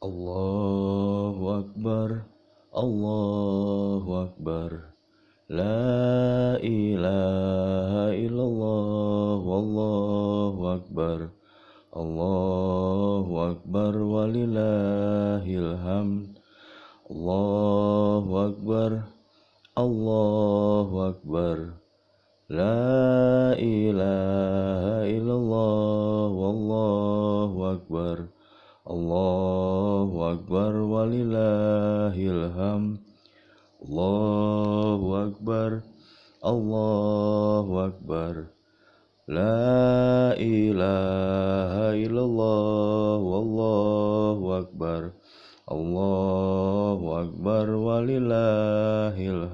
Allahu Akbar. Allahu Akbar. La ilaha illallah. Wallahu Akbar. Allahu Akbar. Walillahil hamd. Allahu Akbar. Allahu Akbar. La ilaha illallah. Wallahu Akbar. Allahu Akbar walillahil hamd. Allahu Akbar Allahu Akbar. La ilaha illallah Wallahu Akbar. Allahu Akbar walillahil